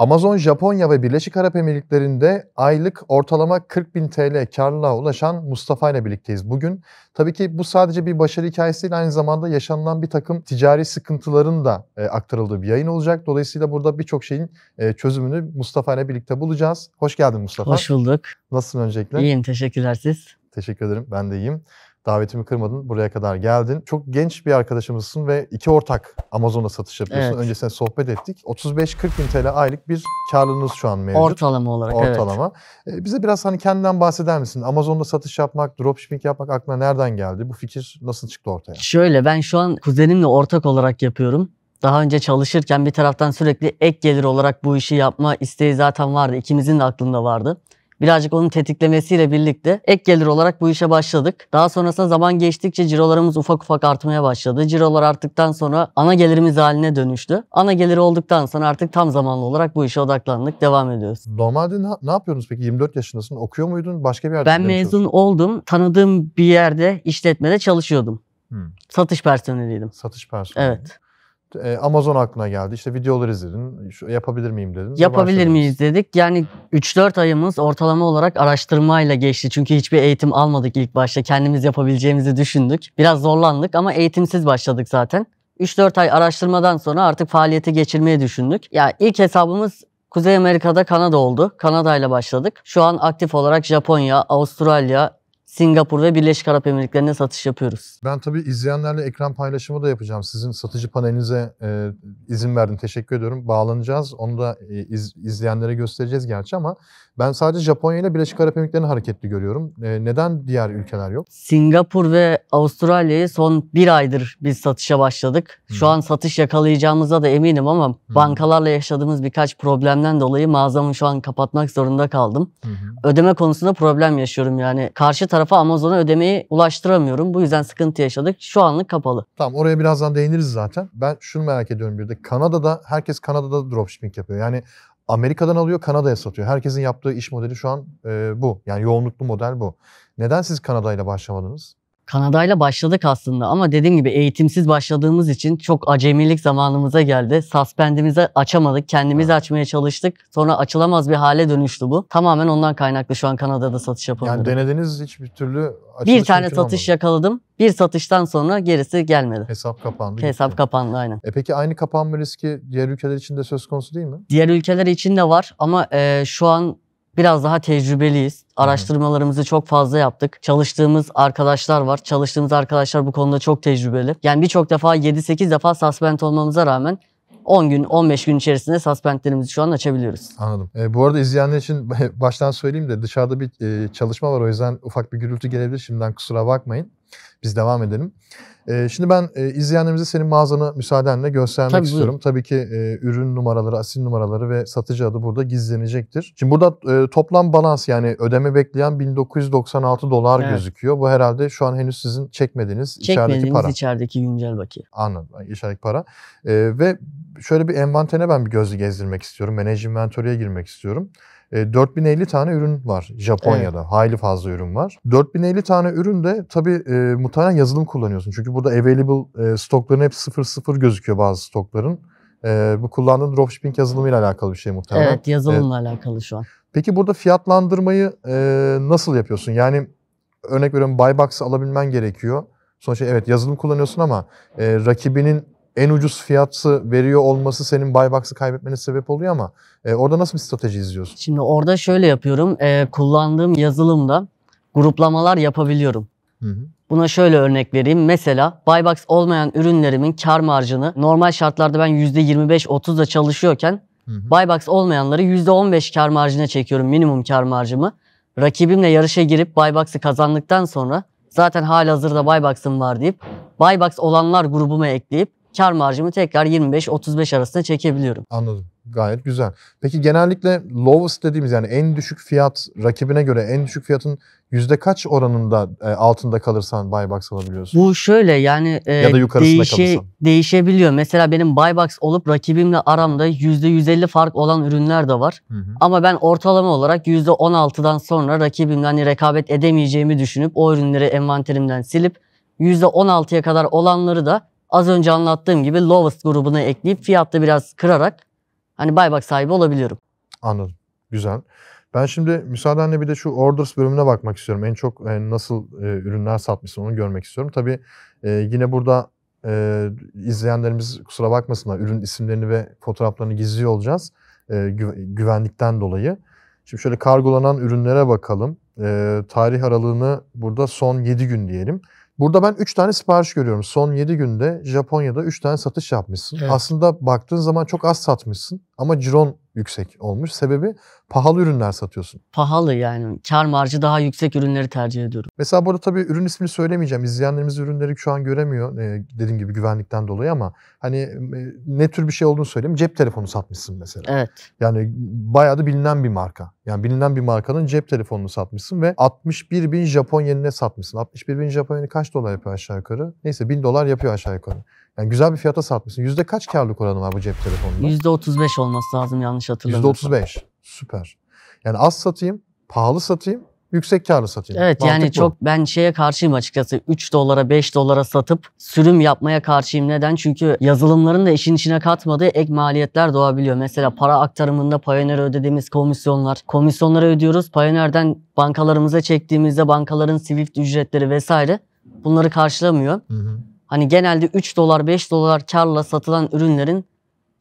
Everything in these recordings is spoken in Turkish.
Amazon, Japonya ve Birleşik Arap Emirlikleri'nde aylık ortalama 40 bin TL karlılığa ulaşan Mustafa ile birlikteyiz bugün. Tabii ki bu sadece bir başarı hikayesi değil, aynı zamanda yaşanılan bir takım ticari sıkıntıların da e, aktarıldığı bir yayın olacak. Dolayısıyla burada birçok şeyin e, çözümünü Mustafa ile birlikte bulacağız. Hoş geldin Mustafa. Hoş bulduk. Nasılsın öncelikle? İyiyim, teşekkürler siz. Teşekkür ederim, ben de iyiyim. Davetimi kırmadın, buraya kadar geldin. Çok genç bir arkadaşımızsın ve iki ortak Amazon'da satış yapıyorsun. Evet. Öncesinde sohbet ettik. 35-40 bin TL aylık bir karlılığınız şu an mevcut. Ortalama olarak evet. Ortalama. Ee, bize biraz hani kendinden bahseder misin? Amazon'da satış yapmak, dropshipping yapmak aklına nereden geldi? Bu fikir nasıl çıktı ortaya? Şöyle ben şu an kuzenimle ortak olarak yapıyorum. Daha önce çalışırken bir taraftan sürekli ek gelir olarak bu işi yapma isteği zaten vardı. İkimizin de aklında vardı. Birazcık onun tetiklemesiyle birlikte ek gelir olarak bu işe başladık. Daha sonrasında zaman geçtikçe cirolarımız ufak ufak artmaya başladı. Cirolar arttıktan sonra ana gelirimiz haline dönüştü. Ana geliri olduktan sonra artık tam zamanlı olarak bu işe odaklandık. Devam ediyoruz. Normalde ne, ne yapıyordunuz peki? 24 yaşındasın. Okuyor muydun? Başka bir yerde Ben mezun oldum. Tanıdığım bir yerde işletmede çalışıyordum. Hmm. Satış personeliydim. Satış personeli. Evet. Ee, Amazon aklına geldi. İşte videoları izledin. Şu, yapabilir miyim dedin. Yapabilir miyiz dedik. Yani 3-4 ayımız ortalama olarak araştırmayla geçti. Çünkü hiçbir eğitim almadık ilk başta. Kendimiz yapabileceğimizi düşündük. Biraz zorlandık ama eğitimsiz başladık zaten. 3-4 ay araştırmadan sonra artık faaliyete geçirmeyi düşündük. Ya ilk hesabımız Kuzey Amerika'da Kanada oldu. Kanada ile başladık. Şu an aktif olarak Japonya, Avustralya, Singapur ve Birleşik Arap Emirlikleri'ne satış yapıyoruz. Ben tabii izleyenlerle ekran paylaşımı da yapacağım. Sizin satıcı panelinize e, izin verdin. Teşekkür ediyorum. Bağlanacağız. Onu da e, iz- izleyenlere göstereceğiz gerçi ama ben sadece Japonya ile Birleşik Arap Emirlikleri'ni hareketli görüyorum. E, neden diğer ülkeler yok? Singapur ve Avustralya'yı son bir aydır biz satışa başladık. Şu Hı. an satış yakalayacağımıza da eminim ama bankalarla yaşadığımız birkaç problemden dolayı mağazamı şu an kapatmak zorunda kaldım. Hı. Ödeme konusunda problem yaşıyorum yani. Karşı tarafa Amazon'a ödemeyi ulaştıramıyorum. Bu yüzden sıkıntı yaşadık. Şu anlık kapalı. Tamam oraya birazdan değiniriz zaten. Ben şunu merak ediyorum bir de. Kanada'da herkes Kanada'da dropshipping yapıyor. Yani Amerika'dan alıyor Kanada'ya satıyor. Herkesin yaptığı iş modeli şu an e, bu. Yani yoğunluklu model bu. Neden siz Kanada ile başlamadınız? Kanada'yla başladık aslında ama dediğim gibi eğitimsiz başladığımız için çok acemilik zamanımıza geldi. Suspendimizi açamadık. Kendimiz Evet. açmaya çalıştık. Sonra açılamaz bir hale dönüştü bu. Tamamen ondan kaynaklı şu an Kanada'da satış yapamıyorum. Yani denediniz hiçbir türlü bir tane satış olmadı. yakaladım. Bir satıştan sonra gerisi gelmedi. Hesap kapandı. Hesap gitti. kapandı aynen. E peki aynı kapanma riski diğer ülkeler için de söz konusu değil mi? Diğer ülkeler için de var ama e, şu an biraz daha tecrübeliyiz. Araştırmalarımızı çok fazla yaptık. Çalıştığımız arkadaşlar var. Çalıştığımız arkadaşlar bu konuda çok tecrübeli. Yani birçok defa 7-8 defa suspend olmamıza rağmen 10 gün 15 gün içerisinde suspendlerimizi şu an açabiliyoruz. Anladım. E, bu arada izleyenler için baştan söyleyeyim de dışarıda bir e, çalışma var o yüzden ufak bir gürültü gelebilir. Şimdiden kusura bakmayın. Biz devam edelim. E, şimdi ben e, izleyenlerimize senin mağazanı müsaadenle göstermek Tabii, istiyorum. Tabii ki e, ürün numaraları, asil numaraları ve satıcı adı burada gizlenecektir. Şimdi burada e, toplam balans yani ödeme bekleyen 1996 dolar Evet. gözüküyor. Bu herhalde şu an henüz sizin çekmediğiniz içerideki Çekmediğimiz para. içerideki güncel bakiye. Anladım. İçerideki para. Ee, ve şöyle bir envanterine ben bir gözü gezdirmek istiyorum. Manage inventory'e girmek istiyorum. Ee, 4050 tane ürün var Japonya'da. Hayli fazla ürün var. 4050 tane ürün de tabii e, muhtemelen yazılım kullanıyorsun. Çünkü burada available e, stokların hep 00 gözüküyor bazı stokların. E, bu kullandığın dropshipping yazılımıyla alakalı bir şey muhtemelen. Evet yazılımla alakalı şu an. Peki burada fiyatlandırmayı e, nasıl yapıyorsun? Yani örnek veriyorum buy box alabilmen gerekiyor. Sonuçta evet yazılım kullanıyorsun ama e, rakibinin en ucuz fiyatı veriyor olması senin buy box'ı kaybetmene sebep oluyor ama e, orada nasıl bir strateji izliyorsun? Şimdi orada şöyle yapıyorum. Ee, kullandığım yazılımda gruplamalar yapabiliyorum. Hı hı. Buna şöyle örnek vereyim. Mesela Buybox olmayan ürünlerimin kar marjını normal şartlarda ben %25-30'da çalışıyorken Hı hı. Buybox olmayanları %15 kar marjına çekiyorum minimum kar marjımı. Rakibimle yarışa girip Buybox'ı kazandıktan sonra zaten halihazırda Buybox'ım var deyip Buybox olanlar grubuma ekleyip kar marjımı tekrar 25-35 arasında çekebiliyorum. Anladım. Gayet güzel. Peki genellikle lowest dediğimiz yani en düşük fiyat rakibine göre en düşük fiyatın yüzde kaç oranında e, altında kalırsan buy box alabiliyorsun? Bu şöyle yani e, Ya da yukarısında değişe- kalırsan. değişebiliyor. Mesela benim Buybox olup rakibimle aramda %150 fark olan ürünler de var. Hı hı. Ama ben ortalama olarak %16'dan sonra rakibimle hani rekabet edemeyeceğimi düşünüp o ürünleri envanterimden silip %16'ya kadar olanları da az önce anlattığım gibi lowest grubuna ekleyip fiyatta biraz kırarak hani buyback sahibi olabiliyorum. Anladım. Güzel. Ben şimdi müsaadenle bir de şu orders bölümüne bakmak istiyorum. En çok e, nasıl e, ürünler satmışsın onu görmek istiyorum. Tabii e, yine burada e, izleyenlerimiz kusura bakmasınlar. Ürün isimlerini ve fotoğraflarını gizliyor olacağız. E, gü- güvenlikten dolayı. Şimdi şöyle kargolanan ürünlere bakalım. E, tarih aralığını burada son 7 gün diyelim. Burada ben 3 tane sipariş görüyorum. Son 7 günde Japonya'da 3 tane satış yapmışsın. Evet. Aslında baktığın zaman çok az satmışsın ama ciron yüksek olmuş. Sebebi pahalı ürünler satıyorsun. Pahalı yani. Kar marjı daha yüksek ürünleri tercih ediyorum. Mesela burada tabii ürün ismini söylemeyeceğim. İzleyenlerimiz ürünleri şu an göremiyor. Ee, dediğim gibi güvenlikten dolayı ama hani e, ne tür bir şey olduğunu söyleyeyim. Cep telefonu satmışsın mesela. Evet. Yani bayağı da bilinen bir marka. Yani bilinen bir markanın cep telefonunu satmışsın ve 61 bin Japon yenine satmışsın. 61 bin Japon yeni kaç dolar yapıyor aşağı yukarı? Neyse 1000 dolar yapıyor aşağı yukarı. Yani güzel bir fiyata satmışsın. Yüzde kaç karlılık oranı var bu cep telefonunda? %35 olması lazım yanlış hatırlamıyorsam. %35. Süper. Yani az satayım, pahalı satayım, yüksek karlı satayım. Evet Mantık yani bu. çok ben şeye karşıyım açıkçası. 3 dolara 5 dolara satıp sürüm yapmaya karşıyım. Neden? Çünkü yazılımların da işin içine katmadığı ek maliyetler doğabiliyor. Mesela para aktarımında Payoneer'e ödediğimiz komisyonlar. Komisyonları ödüyoruz. Payoneer'den bankalarımıza çektiğimizde bankaların Swift ücretleri vesaire bunları karşılamıyor. Hı hı. Hani genelde 3 dolar 5 dolar karla satılan ürünlerin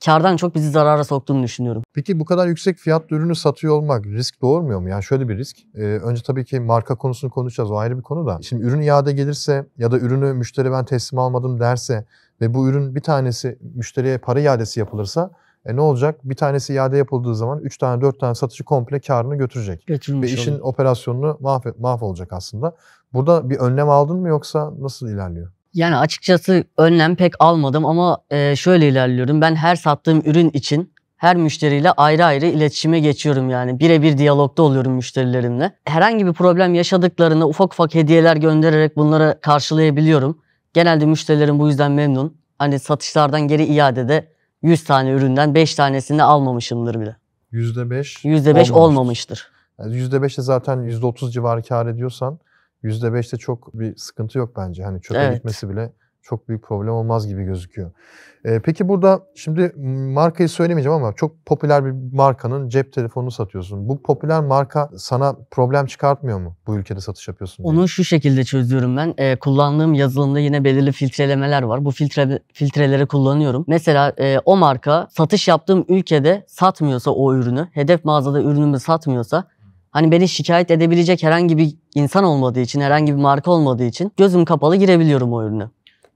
kardan çok bizi zarara soktuğunu düşünüyorum. Peki bu kadar yüksek fiyatlı ürünü satıyor olmak risk doğurmuyor mu? Yani şöyle bir risk. Ee, önce tabii ki marka konusunu konuşacağız. O ayrı bir konu da. Şimdi ürün iade gelirse ya da ürünü müşteri ben teslim almadım derse ve bu ürün bir tanesi müşteriye para iadesi yapılırsa e ne olacak? Bir tanesi iade yapıldığı zaman 3 tane 4 tane satıcı komple karını götürecek. Ve Götürmüş işin oluyor. operasyonunu mahvet, mahvolacak aslında. Burada bir önlem aldın mı yoksa nasıl ilerliyor? Yani açıkçası önlem pek almadım ama e, şöyle ilerliyorum. Ben her sattığım ürün için her müşteriyle ayrı ayrı iletişime geçiyorum yani. Birebir diyalogda oluyorum müşterilerimle. Herhangi bir problem yaşadıklarında ufak ufak hediyeler göndererek bunları karşılayabiliyorum. Genelde müşterilerim bu yüzden memnun. Hani satışlardan geri iadede 100 tane üründen 5 tanesini almamışımdır bile. %5 %5 olmamıştır. Yani %5'te zaten %30 civarı kar ediyorsan %5'te çok bir sıkıntı yok bence. Hani çöpe Evet. gitmesi bile çok büyük problem olmaz gibi gözüküyor. Ee, peki burada şimdi markayı söylemeyeceğim ama çok popüler bir markanın cep telefonunu satıyorsun. Bu popüler marka sana problem çıkartmıyor mu bu ülkede satış yapıyorsun diye? Onu şu şekilde çözüyorum ben. Ee, kullandığım yazılımda yine belirli filtrelemeler var. Bu filtre filtreleri kullanıyorum. Mesela e, o marka satış yaptığım ülkede satmıyorsa o ürünü, hedef mağazada ürünümü satmıyorsa hani beni şikayet edebilecek herhangi bir insan olmadığı için, herhangi bir marka olmadığı için gözüm kapalı girebiliyorum o ürüne.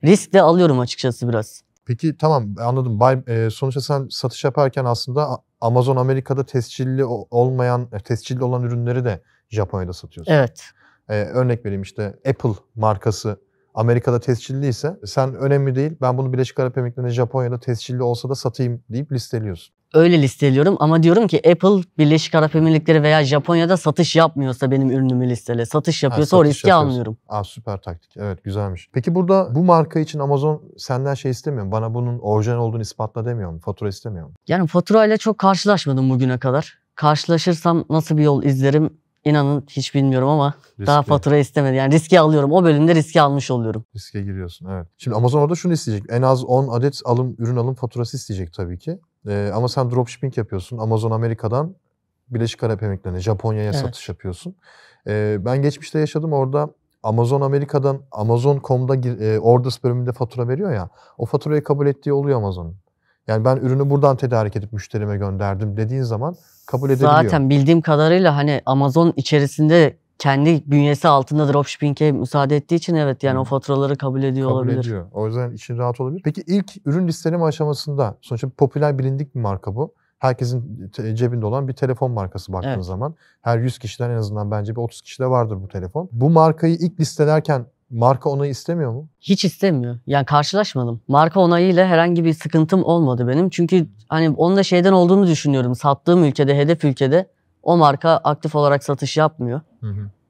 Risk de alıyorum açıkçası biraz. Peki tamam anladım. Bay, e, sonuçta sen satış yaparken aslında Amazon Amerika'da tescilli olmayan, e, tescilli olan ürünleri de Japonya'da satıyorsun. Evet. Ee, örnek vereyim işte Apple markası Amerika'da tescilliyse sen önemli değil ben bunu Birleşik Arap Emirlikleri'nde Japonya'da tescilli olsa da satayım deyip listeliyorsun. Öyle listeliyorum ama diyorum ki Apple Birleşik Arap Emirlikleri veya Japonya'da satış yapmıyorsa benim ürünümü listele. Satış yapıyorsa o satış riski yapıyorsun. almıyorum. Aa süper taktik evet güzelmiş. Peki burada bu marka için Amazon senden şey istemiyor mu? Bana bunun orijinal olduğunu ispatla demiyor mu? Fatura istemiyor mu? Yani faturayla çok karşılaşmadım bugüne kadar. Karşılaşırsam nasıl bir yol izlerim inanın hiç bilmiyorum ama daha Riskli. fatura istemedi. Yani riski alıyorum. O bölümde riski almış oluyorum. Riske giriyorsun evet. Şimdi Amazon orada şunu isteyecek. En az 10 adet alım ürün alım faturası isteyecek tabii ki. Ee, ama sen dropshipping yapıyorsun. Amazon Amerika'dan Birleşik Arap Emirlikleri'ne, Japonya'ya Evet. satış yapıyorsun. Ee, ben geçmişte yaşadım orada. Amazon Amerika'dan Amazon.com'da e, orders bölümünde fatura veriyor ya. O faturayı kabul ettiği oluyor Amazon'un. Yani ben ürünü buradan tedarik edip müşterime gönderdim dediğin zaman kabul edebiliyor. Zaten bildiğim kadarıyla hani Amazon içerisinde kendi bünyesi altında dropshipping'e müsaade ettiği için evet yani o faturaları kabul ediyor kabul olabilir. ediyor. O yüzden için rahat olabilir. Peki ilk ürün listeleme aşamasında sonuçta popüler bilindik bir marka bu. Herkesin cebinde olan bir telefon markası baktığın Evet. zaman. Her 100 kişiden en azından bence bir 30 kişide vardır bu telefon. Bu markayı ilk listelerken marka onayı istemiyor mu? Hiç istemiyor. Yani karşılaşmadım. Marka onayıyla herhangi bir sıkıntım olmadı benim. Çünkü hani onun da şeyden olduğunu düşünüyorum. Sattığım ülkede, hedef ülkede o marka aktif olarak satış yapmıyor.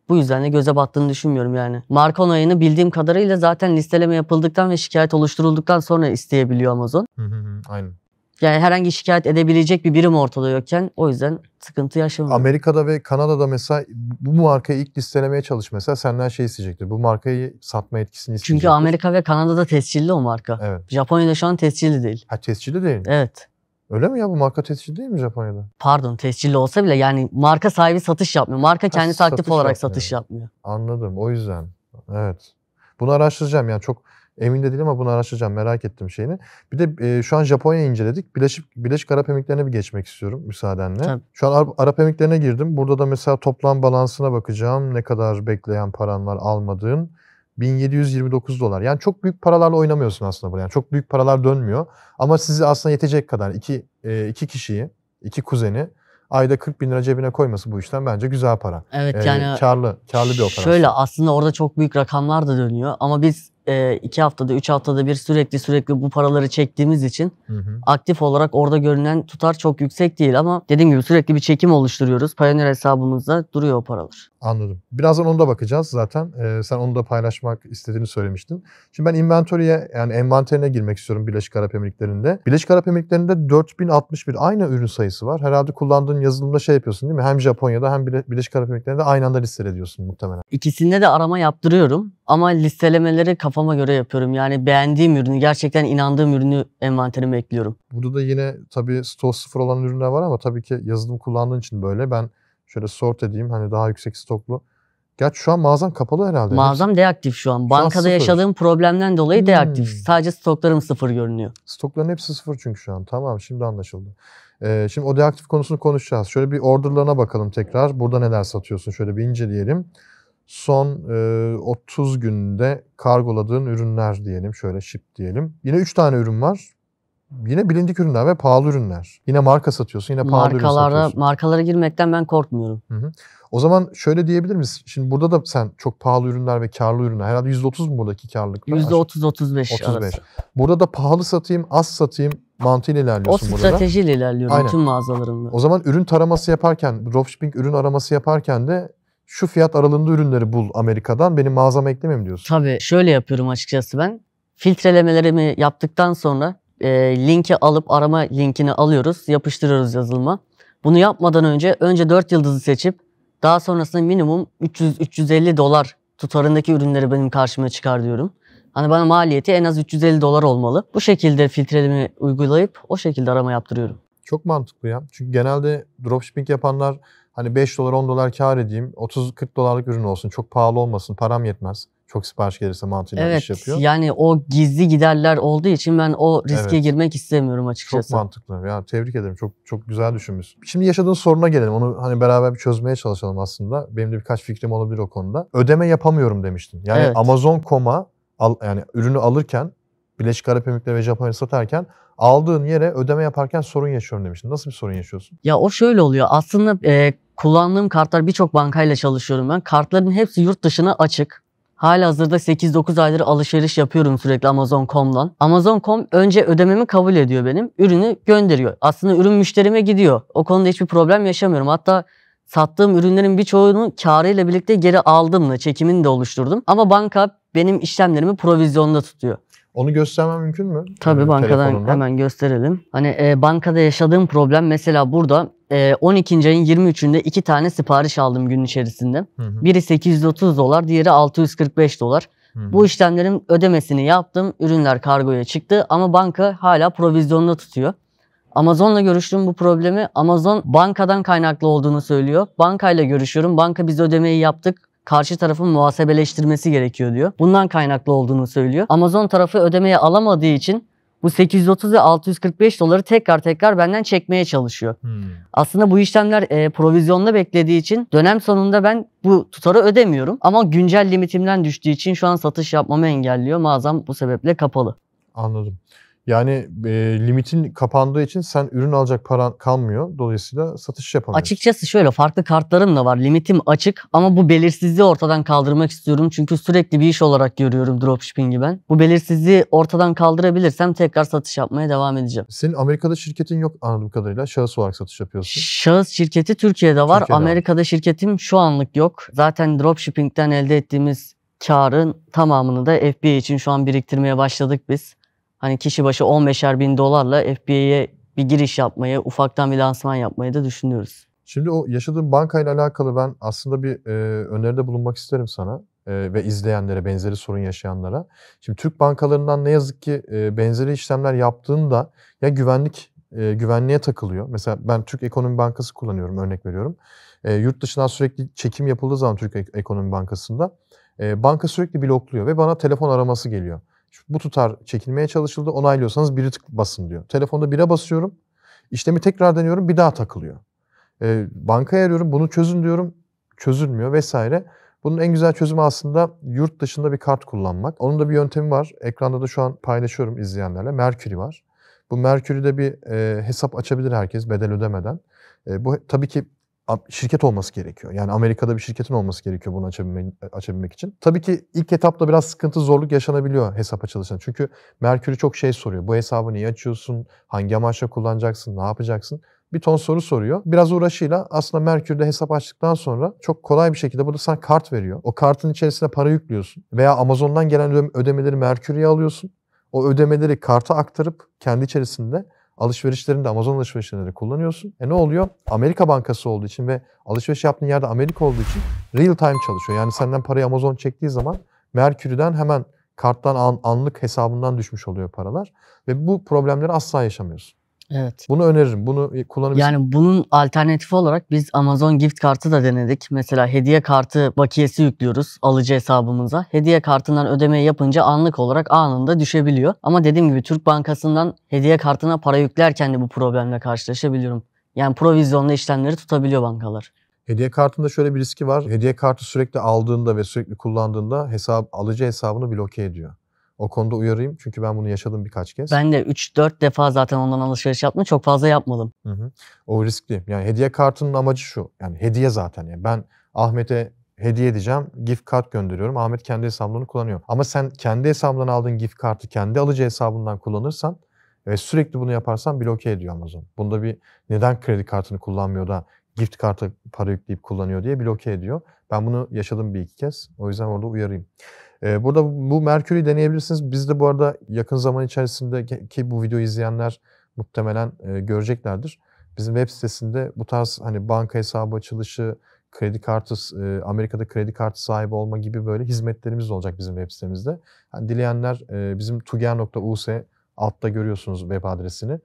Bu yüzden de göze battığını düşünmüyorum yani. Marka onayını bildiğim kadarıyla zaten listeleme yapıldıktan ve şikayet oluşturulduktan sonra isteyebiliyor Amazon. Hı hı hı, Aynen. Yani herhangi şikayet edebilecek bir birim ortada yokken o yüzden sıkıntı yaşamıyorum. Amerika'da ve Kanada'da mesela bu markayı ilk listelemeye çalış mesela senden şey isteyecektir. Bu markayı satma etkisini isteyecektir. Çünkü Amerika ve Kanada'da tescilli o marka. Evet. Japonya'da şu an tescilli değil. Ha tescilli değil. Evet. Öyle mi ya bu marka tescil değil mi Japonya'da? Pardon tescilli olsa bile yani marka sahibi satış yapmıyor. Marka kendisi aktif satış olarak yapmıyor. satış yapmıyor. Anladım o yüzden. Evet. Bunu araştıracağım yani çok emin de değilim ama bunu araştıracağım merak ettim şeyini. Bir de e, şu an Japonya'yı inceledik. Birleşik, Birleşik Arap Emirlikleri'ne bir geçmek istiyorum müsaadenle. Tabii. Şu an Arap, Arap Emirlikleri'ne girdim. Burada da mesela toplam balansına bakacağım. Ne kadar bekleyen paran var almadığın. 1729 dolar. Yani çok büyük paralarla oynamıyorsun aslında burada. Yani çok büyük paralar dönmüyor. Ama size aslında yetecek kadar iki, e, iki kişiyi, iki kuzeni ayda 40 bin lira cebine koyması bu işten bence güzel para. Evet Ee, yani karlı, karlı bir operasyon. Şöyle aslında orada çok büyük rakamlar da dönüyor ama biz e, iki haftada, üç haftada bir sürekli sürekli bu paraları çektiğimiz için Hı hı. aktif olarak orada görünen tutar çok yüksek değil ama dediğim gibi sürekli bir çekim oluşturuyoruz. Payoneer hesabımızda duruyor o paralar. Anladım. Birazdan onu da bakacağız zaten. Ee, sen onu da paylaşmak istediğini söylemiştin. Şimdi ben inventory'e yani envanterine girmek istiyorum Birleşik Arap Emirlikleri'nde. Birleşik Arap Emirlikleri'nde 4061 aynı ürün sayısı var. Herhalde kullandığın yazılımda şey yapıyorsun değil mi? Hem Japonya'da hem Birleşik Arap Emirlikleri'nde aynı anda listeliyorsun muhtemelen. İkisinde de arama yaptırıyorum ama listelemeleri kafama göre yapıyorum. Yani beğendiğim ürünü, gerçekten inandığım ürünü envanterime ekliyorum. Burada da yine tabii stok sıfır olan ürünler var ama tabii ki yazılım kullandığın için böyle. Ben şöyle sort edeyim hani daha yüksek stoklu. Gerçi şu an mağazan kapalı herhalde. Mağazam deaktif şu an. Bankada sıfır. yaşadığım problemden dolayı Hmm. deaktif. Sadece stoklarım sıfır görünüyor. Stokların hepsi sıfır çünkü şu an. Tamam şimdi anlaşıldı. Ee, şimdi o deaktif konusunu konuşacağız. Şöyle bir orderlarına bakalım tekrar. Burada neler satıyorsun şöyle bir inceleyelim. Son e, 30 günde kargoladığın ürünler diyelim. Şöyle ship diyelim. Yine 3 tane ürün var. Yine bilindik ürünler ve pahalı ürünler. Yine marka satıyorsun, yine pahalı ürün Markalara, satıyorsun. markalara girmekten ben korkmuyorum. O zaman şöyle diyebilir miyiz? Şimdi burada da sen çok pahalı ürünler ve karlı ürünler. Herhalde %30 mu buradaki karlılıkta? %30-35 35. arası. Burada da pahalı satayım, az satayım mantığıyla O ilerliyorsun burada da. stratejiyle ilerliyorum Aynen. tüm mağazalarımda. O zaman ürün taraması yaparken, dropshipping ürün araması yaparken de şu fiyat aralığında ürünleri bul Amerika'dan benim mağazama eklemem diyorsun. Tabii şöyle yapıyorum açıkçası ben. Filtrelemelerimi yaptıktan sonra e, linki alıp arama linkini alıyoruz, yapıştırıyoruz yazılıma. Bunu yapmadan önce önce 4 yıldızı seçip daha sonrasında minimum 300-350 dolar tutarındaki ürünleri benim karşıma çıkar diyorum. Hani bana maliyeti en az 350 dolar olmalı. Bu şekilde filtreleme uygulayıp o şekilde arama yaptırıyorum. Çok mantıklı ya. Çünkü genelde dropshipping yapanlar hani 5 dolar 10 dolar kar edeyim 30-40 dolarlık ürün olsun çok pahalı olmasın param yetmez. Çok sipariş gelirse mantığıyla Evet iş yapıyor. yani o gizli giderler olduğu için ben o riske Evet. girmek istemiyorum Çok açıkçası. mantıklı. Ya tebrik ederim. Çok çok güzel düşünmüşsün. Şimdi yaşadığın soruna gelelim. Onu hani beraber bir çözmeye çalışalım aslında. Benim de birkaç fikrim olabilir o konuda. Ödeme yapamıyorum demiştin. Yani Evet. Amazon.com'a al, yani ürünü alırken Birleşik Arap Emirlikleri ve Japonya'ya satarken aldığın yere ödeme yaparken sorun yaşıyorum demiştin. Nasıl bir sorun yaşıyorsun? Ya o şöyle oluyor. Aslında e, kullandığım kartlar birçok bankayla çalışıyorum ben. Kartların hepsi yurt dışına açık. Hala hazırda 8-9 aydır alışveriş yapıyorum sürekli Amazon.com'dan. Amazon.com önce ödememi kabul ediyor benim. Ürünü gönderiyor. Aslında ürün müşterime gidiyor. O konuda hiçbir problem yaşamıyorum. Hatta sattığım ürünlerin birçoğunu karıyla birlikte geri aldım da çekimini de oluşturdum. Ama banka benim işlemlerimi provizyonda tutuyor. Onu göstermem mümkün mü? Tabii Ee, bankadan telefonundan. hemen gösterelim. Hani e, bankada yaşadığım problem mesela burada e, 12. ayın 23'ünde iki tane sipariş aldım gün içerisinde. Hı hı, Biri 830 dolar, diğeri 645 dolar. hı hı. Bu işlemlerin ödemesini yaptım. Ürünler kargoya çıktı ama banka hala provizyonda tutuyor. Amazon'la görüştüm bu problemi. Amazon bankadan kaynaklı olduğunu söylüyor. Bankayla görüşüyorum. Banka biz ödemeyi yaptık. Karşı tarafın muhasebeleştirmesi gerekiyor diyor. Bundan kaynaklı olduğunu söylüyor. Amazon tarafı ödemeyi alamadığı için bu 830 ve 645 doları tekrar tekrar benden çekmeye çalışıyor. Hmm. Aslında bu işlemler e, provizyonda beklediği için dönem sonunda ben bu tutarı ödemiyorum. Ama güncel limitimden düştüğü için şu an satış yapmamı engelliyor. Mağazam bu sebeple kapalı. Anladım. Yani e, limitin kapandığı için sen ürün alacak paran kalmıyor. Dolayısıyla satış yapamıyorsun. Açıkçası şöyle farklı kartlarım da var. Limitim açık ama bu belirsizliği ortadan kaldırmak istiyorum. Çünkü sürekli bir iş olarak görüyorum dropshipping'i ben. Bu belirsizliği ortadan kaldırabilirsem tekrar satış yapmaya devam edeceğim. Senin Amerika'da şirketin yok anladığım kadarıyla. Şahıs olarak satış yapıyorsun. Şahıs şirketi Türkiye'de var. Türkiye'de var. Amerika'da şirketim şu anlık yok. Zaten dropshipping'den elde ettiğimiz karın tamamını da FBA için şu an biriktirmeye başladık biz. Hani kişi başı 15'er bin dolarla FBA'ye bir giriş yapmayı, ufaktan bir lansman yapmayı da düşünüyoruz. Şimdi o yaşadığın bankayla alakalı ben aslında bir e, öneride bulunmak isterim sana e, ve izleyenlere, benzeri sorun yaşayanlara. Şimdi Türk bankalarından ne yazık ki e, benzeri işlemler yaptığında ya güvenlik e, güvenliğe takılıyor. Mesela ben Türk Ekonomi Bankası kullanıyorum örnek veriyorum. E, yurt dışından sürekli çekim yapıldığı zaman Türk Ek- Ekonomi Bankası'nda e, banka sürekli blokluyor ve bana telefon araması geliyor. Bu tutar çekilmeye çalışıldı. Onaylıyorsanız biri tık basın diyor. Telefonda bire basıyorum. İşlemi tekrar deniyorum. Bir daha takılıyor. E, bankaya arıyorum. Bunu çözün diyorum. Çözülmüyor vesaire. Bunun en güzel çözümü aslında yurt dışında bir kart kullanmak. Onun da bir yöntemi var. Ekranda da şu an paylaşıyorum izleyenlerle. Mercury var. Bu Mercury'de bir e, hesap açabilir herkes bedel ödemeden. E, bu tabii ki şirket olması gerekiyor. Yani Amerika'da bir şirketin olması gerekiyor bunu açabilmek, açabilmek için. Tabii ki ilk etapta biraz sıkıntı, zorluk yaşanabiliyor hesap açılışında. Çünkü Mercury çok şey soruyor. Bu hesabı niye açıyorsun? Hangi amaçla kullanacaksın? Ne yapacaksın? Bir ton soru soruyor. Biraz uğraşıyla aslında Mercury'de hesap açtıktan sonra çok kolay bir şekilde burada sana kart veriyor. O kartın içerisine para yüklüyorsun. Veya Amazon'dan gelen ödem- ödemeleri Mercury'ye alıyorsun. O ödemeleri karta aktarıp kendi içerisinde alışverişlerinde Amazon alışverişlerinde de kullanıyorsun. E ne oluyor? Amerika bankası olduğu için ve alışveriş yaptığın yerde Amerika olduğu için real time çalışıyor. Yani senden parayı Amazon çektiği zaman Mercury'den hemen karttan an- anlık hesabından düşmüş oluyor paralar. Ve bu problemleri asla yaşamıyorsun. Evet. Bunu öneririm. Bunu kullanabilirsin. Yani bunun alternatifi olarak biz Amazon gift kartı da denedik. Mesela hediye kartı bakiyesi yüklüyoruz alıcı hesabımıza. Hediye kartından ödemeyi yapınca anlık olarak anında düşebiliyor. Ama dediğim gibi Türk Bankası'ndan hediye kartına para yüklerken de bu problemle karşılaşabiliyorum. Yani provizyonlu işlemleri tutabiliyor bankalar. Hediye kartında şöyle bir riski var. Hediye kartı sürekli aldığında ve sürekli kullandığında hesap alıcı hesabını bloke ediyor. O konuda uyarayım çünkü ben bunu yaşadım birkaç kez. Ben de 3-4 defa zaten ondan alışveriş yaptım. Çok fazla yapmadım. Hı hı. O riskli. Yani hediye kartının amacı şu. Yani hediye zaten. Yani ben Ahmet'e hediye edeceğim. Gift kart gönderiyorum. Ahmet kendi hesabını kullanıyor. Ama sen kendi hesabından aldığın gift kartı kendi alıcı hesabından kullanırsan ve sürekli bunu yaparsan bloke ediyor Amazon. Bunda bir neden kredi kartını kullanmıyor da gift kartı para yükleyip kullanıyor diye bloke ediyor. Ben bunu yaşadım bir iki kez. O yüzden orada uyarayım. Ee, burada bu Mercury'yi deneyebilirsiniz. Biz de bu arada yakın zaman içerisinde ki- bu videoyu izleyenler muhtemelen e, göreceklerdir. Bizim web sitesinde bu tarz hani banka hesabı açılışı, kredi kartı, e, Amerika'da kredi kartı sahibi olma gibi böyle hizmetlerimiz olacak bizim web sitemizde. Hani dileyenler e, bizim tuger.us altta görüyorsunuz web adresini.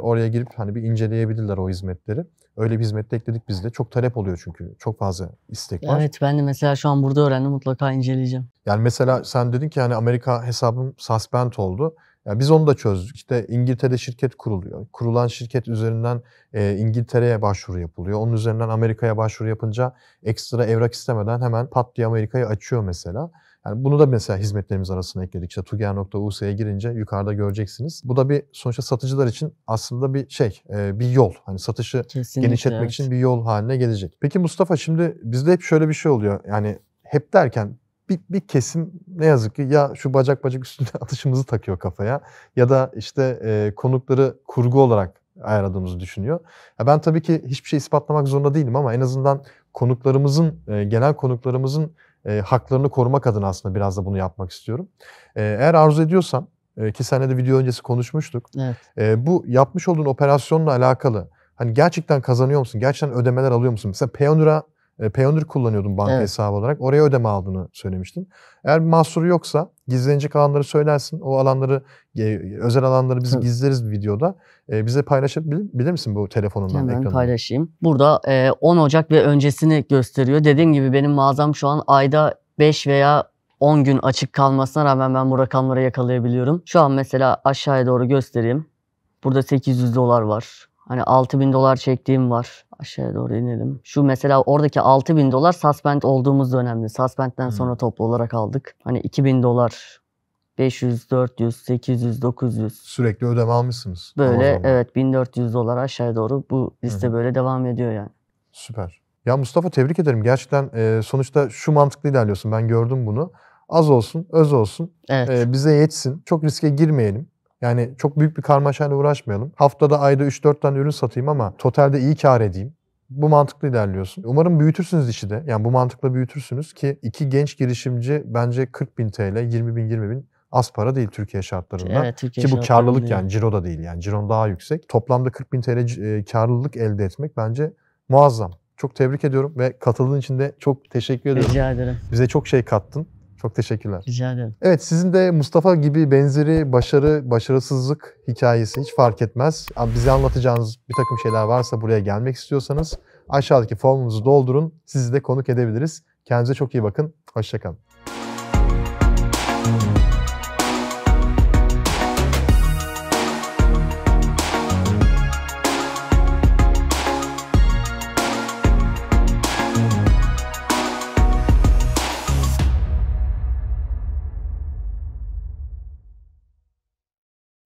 Oraya girip hani bir inceleyebilirler o hizmetleri. Öyle bir hizmet ekledik biz de. Çok talep oluyor çünkü. Çok fazla istek var. Evet ben de mesela şu an burada öğrendim. Mutlaka inceleyeceğim. Yani mesela sen dedin ki hani Amerika hesabım suspend oldu. Ya biz onu da çözdük. İşte İngiltere'de şirket kuruluyor. Kurulan şirket üzerinden e, İngiltere'ye başvuru yapılıyor. Onun üzerinden Amerika'ya başvuru yapınca ekstra evrak istemeden hemen pat diye Amerika'yı açıyor mesela. Yani bunu da mesela hizmetlerimiz arasına ekledik. İşte tuger.us'ye girince yukarıda göreceksiniz. Bu da bir sonuçta satıcılar için aslında bir şey, e, bir yol. Hani satışı Kesinlikle. genişletmek evet. için bir yol haline gelecek. Peki Mustafa şimdi bizde hep şöyle bir şey oluyor. Yani hep derken bir, bir kesim ne yazık ki ya şu bacak bacak üstünde atışımızı takıyor kafaya ya da işte e, konukları kurgu olarak ayarladığımızı düşünüyor. Ya ben tabii ki hiçbir şey ispatlamak zorunda değilim ama en azından konuklarımızın, e, genel konuklarımızın e, haklarını korumak adına aslında biraz da bunu yapmak istiyorum. E, eğer arzu ediyorsan e, ki seninle de video öncesi konuşmuştuk. Evet. E, bu yapmış olduğun operasyonla alakalı hani gerçekten kazanıyor musun? Gerçekten ödemeler alıyor musun? Mesela Payoneer'a e, Payoneer kullanıyordun banka Evet. hesabı olarak. Oraya ödeme aldığını söylemiştin. Eğer bir mahsuru yoksa gizlenecek alanları söylersin. O alanları, e, özel alanları biz gizleriz videoda. E, bize paylaşabilir bilir misin bu telefonundan, Hemen ekranından? paylaşayım. Burada e, 10 Ocak ve öncesini gösteriyor. Dediğim gibi benim mağazam şu an ayda 5 veya 10 gün açık kalmasına rağmen ben bu rakamları yakalayabiliyorum. Şu an mesela aşağıya doğru göstereyim. Burada 800 dolar var. Hani 6000 dolar çektiğim var. Aşağıya doğru inelim. Şu mesela oradaki 6000 dolar suspend olduğumuz dönemde. Suspend'den Hmm. sonra toplu olarak aldık. Hani 2000 dolar, 500, 400, 800, 900. Sürekli ödeme almışsınız. Böyle evet 1400 dolar aşağıya doğru bu liste hı. böyle devam ediyor yani. Süper. Ya Mustafa tebrik ederim. Gerçekten e, sonuçta şu mantıklı ilerliyorsun. Ben gördüm bunu. Az olsun, öz olsun. Evet. e, bize yetsin. Çok riske girmeyelim. Yani çok büyük bir karmaşayla uğraşmayalım. Haftada ayda 3-4 tane ürün satayım ama totalde iyi kar edeyim. Bu mantıklı ilerliyorsun. Umarım büyütürsünüz işi de. Yani bu mantıkla büyütürsünüz ki iki genç girişimci bence 40 bin TL, 20 bin, 20 bin az para değil Türkiye şartlarında. Evet, Türkiye Ki bu karlılık değil. yani ciro da değil yani ciron daha yüksek. Toplamda 40 bin TL e, karlılık elde etmek bence muazzam. Çok tebrik ediyorum ve katıldığın için de çok teşekkür ediyorum. Rica ederim. Bize çok şey kattın. Çok teşekkürler. Rica ederim. Evet sizin de Mustafa gibi benzeri başarı, başarısızlık hikayesi hiç fark etmez. Bize anlatacağınız bir takım şeyler varsa buraya gelmek istiyorsanız aşağıdaki formumuzu doldurun. Sizi de konuk edebiliriz. Kendinize çok iyi bakın. Hoşçakalın.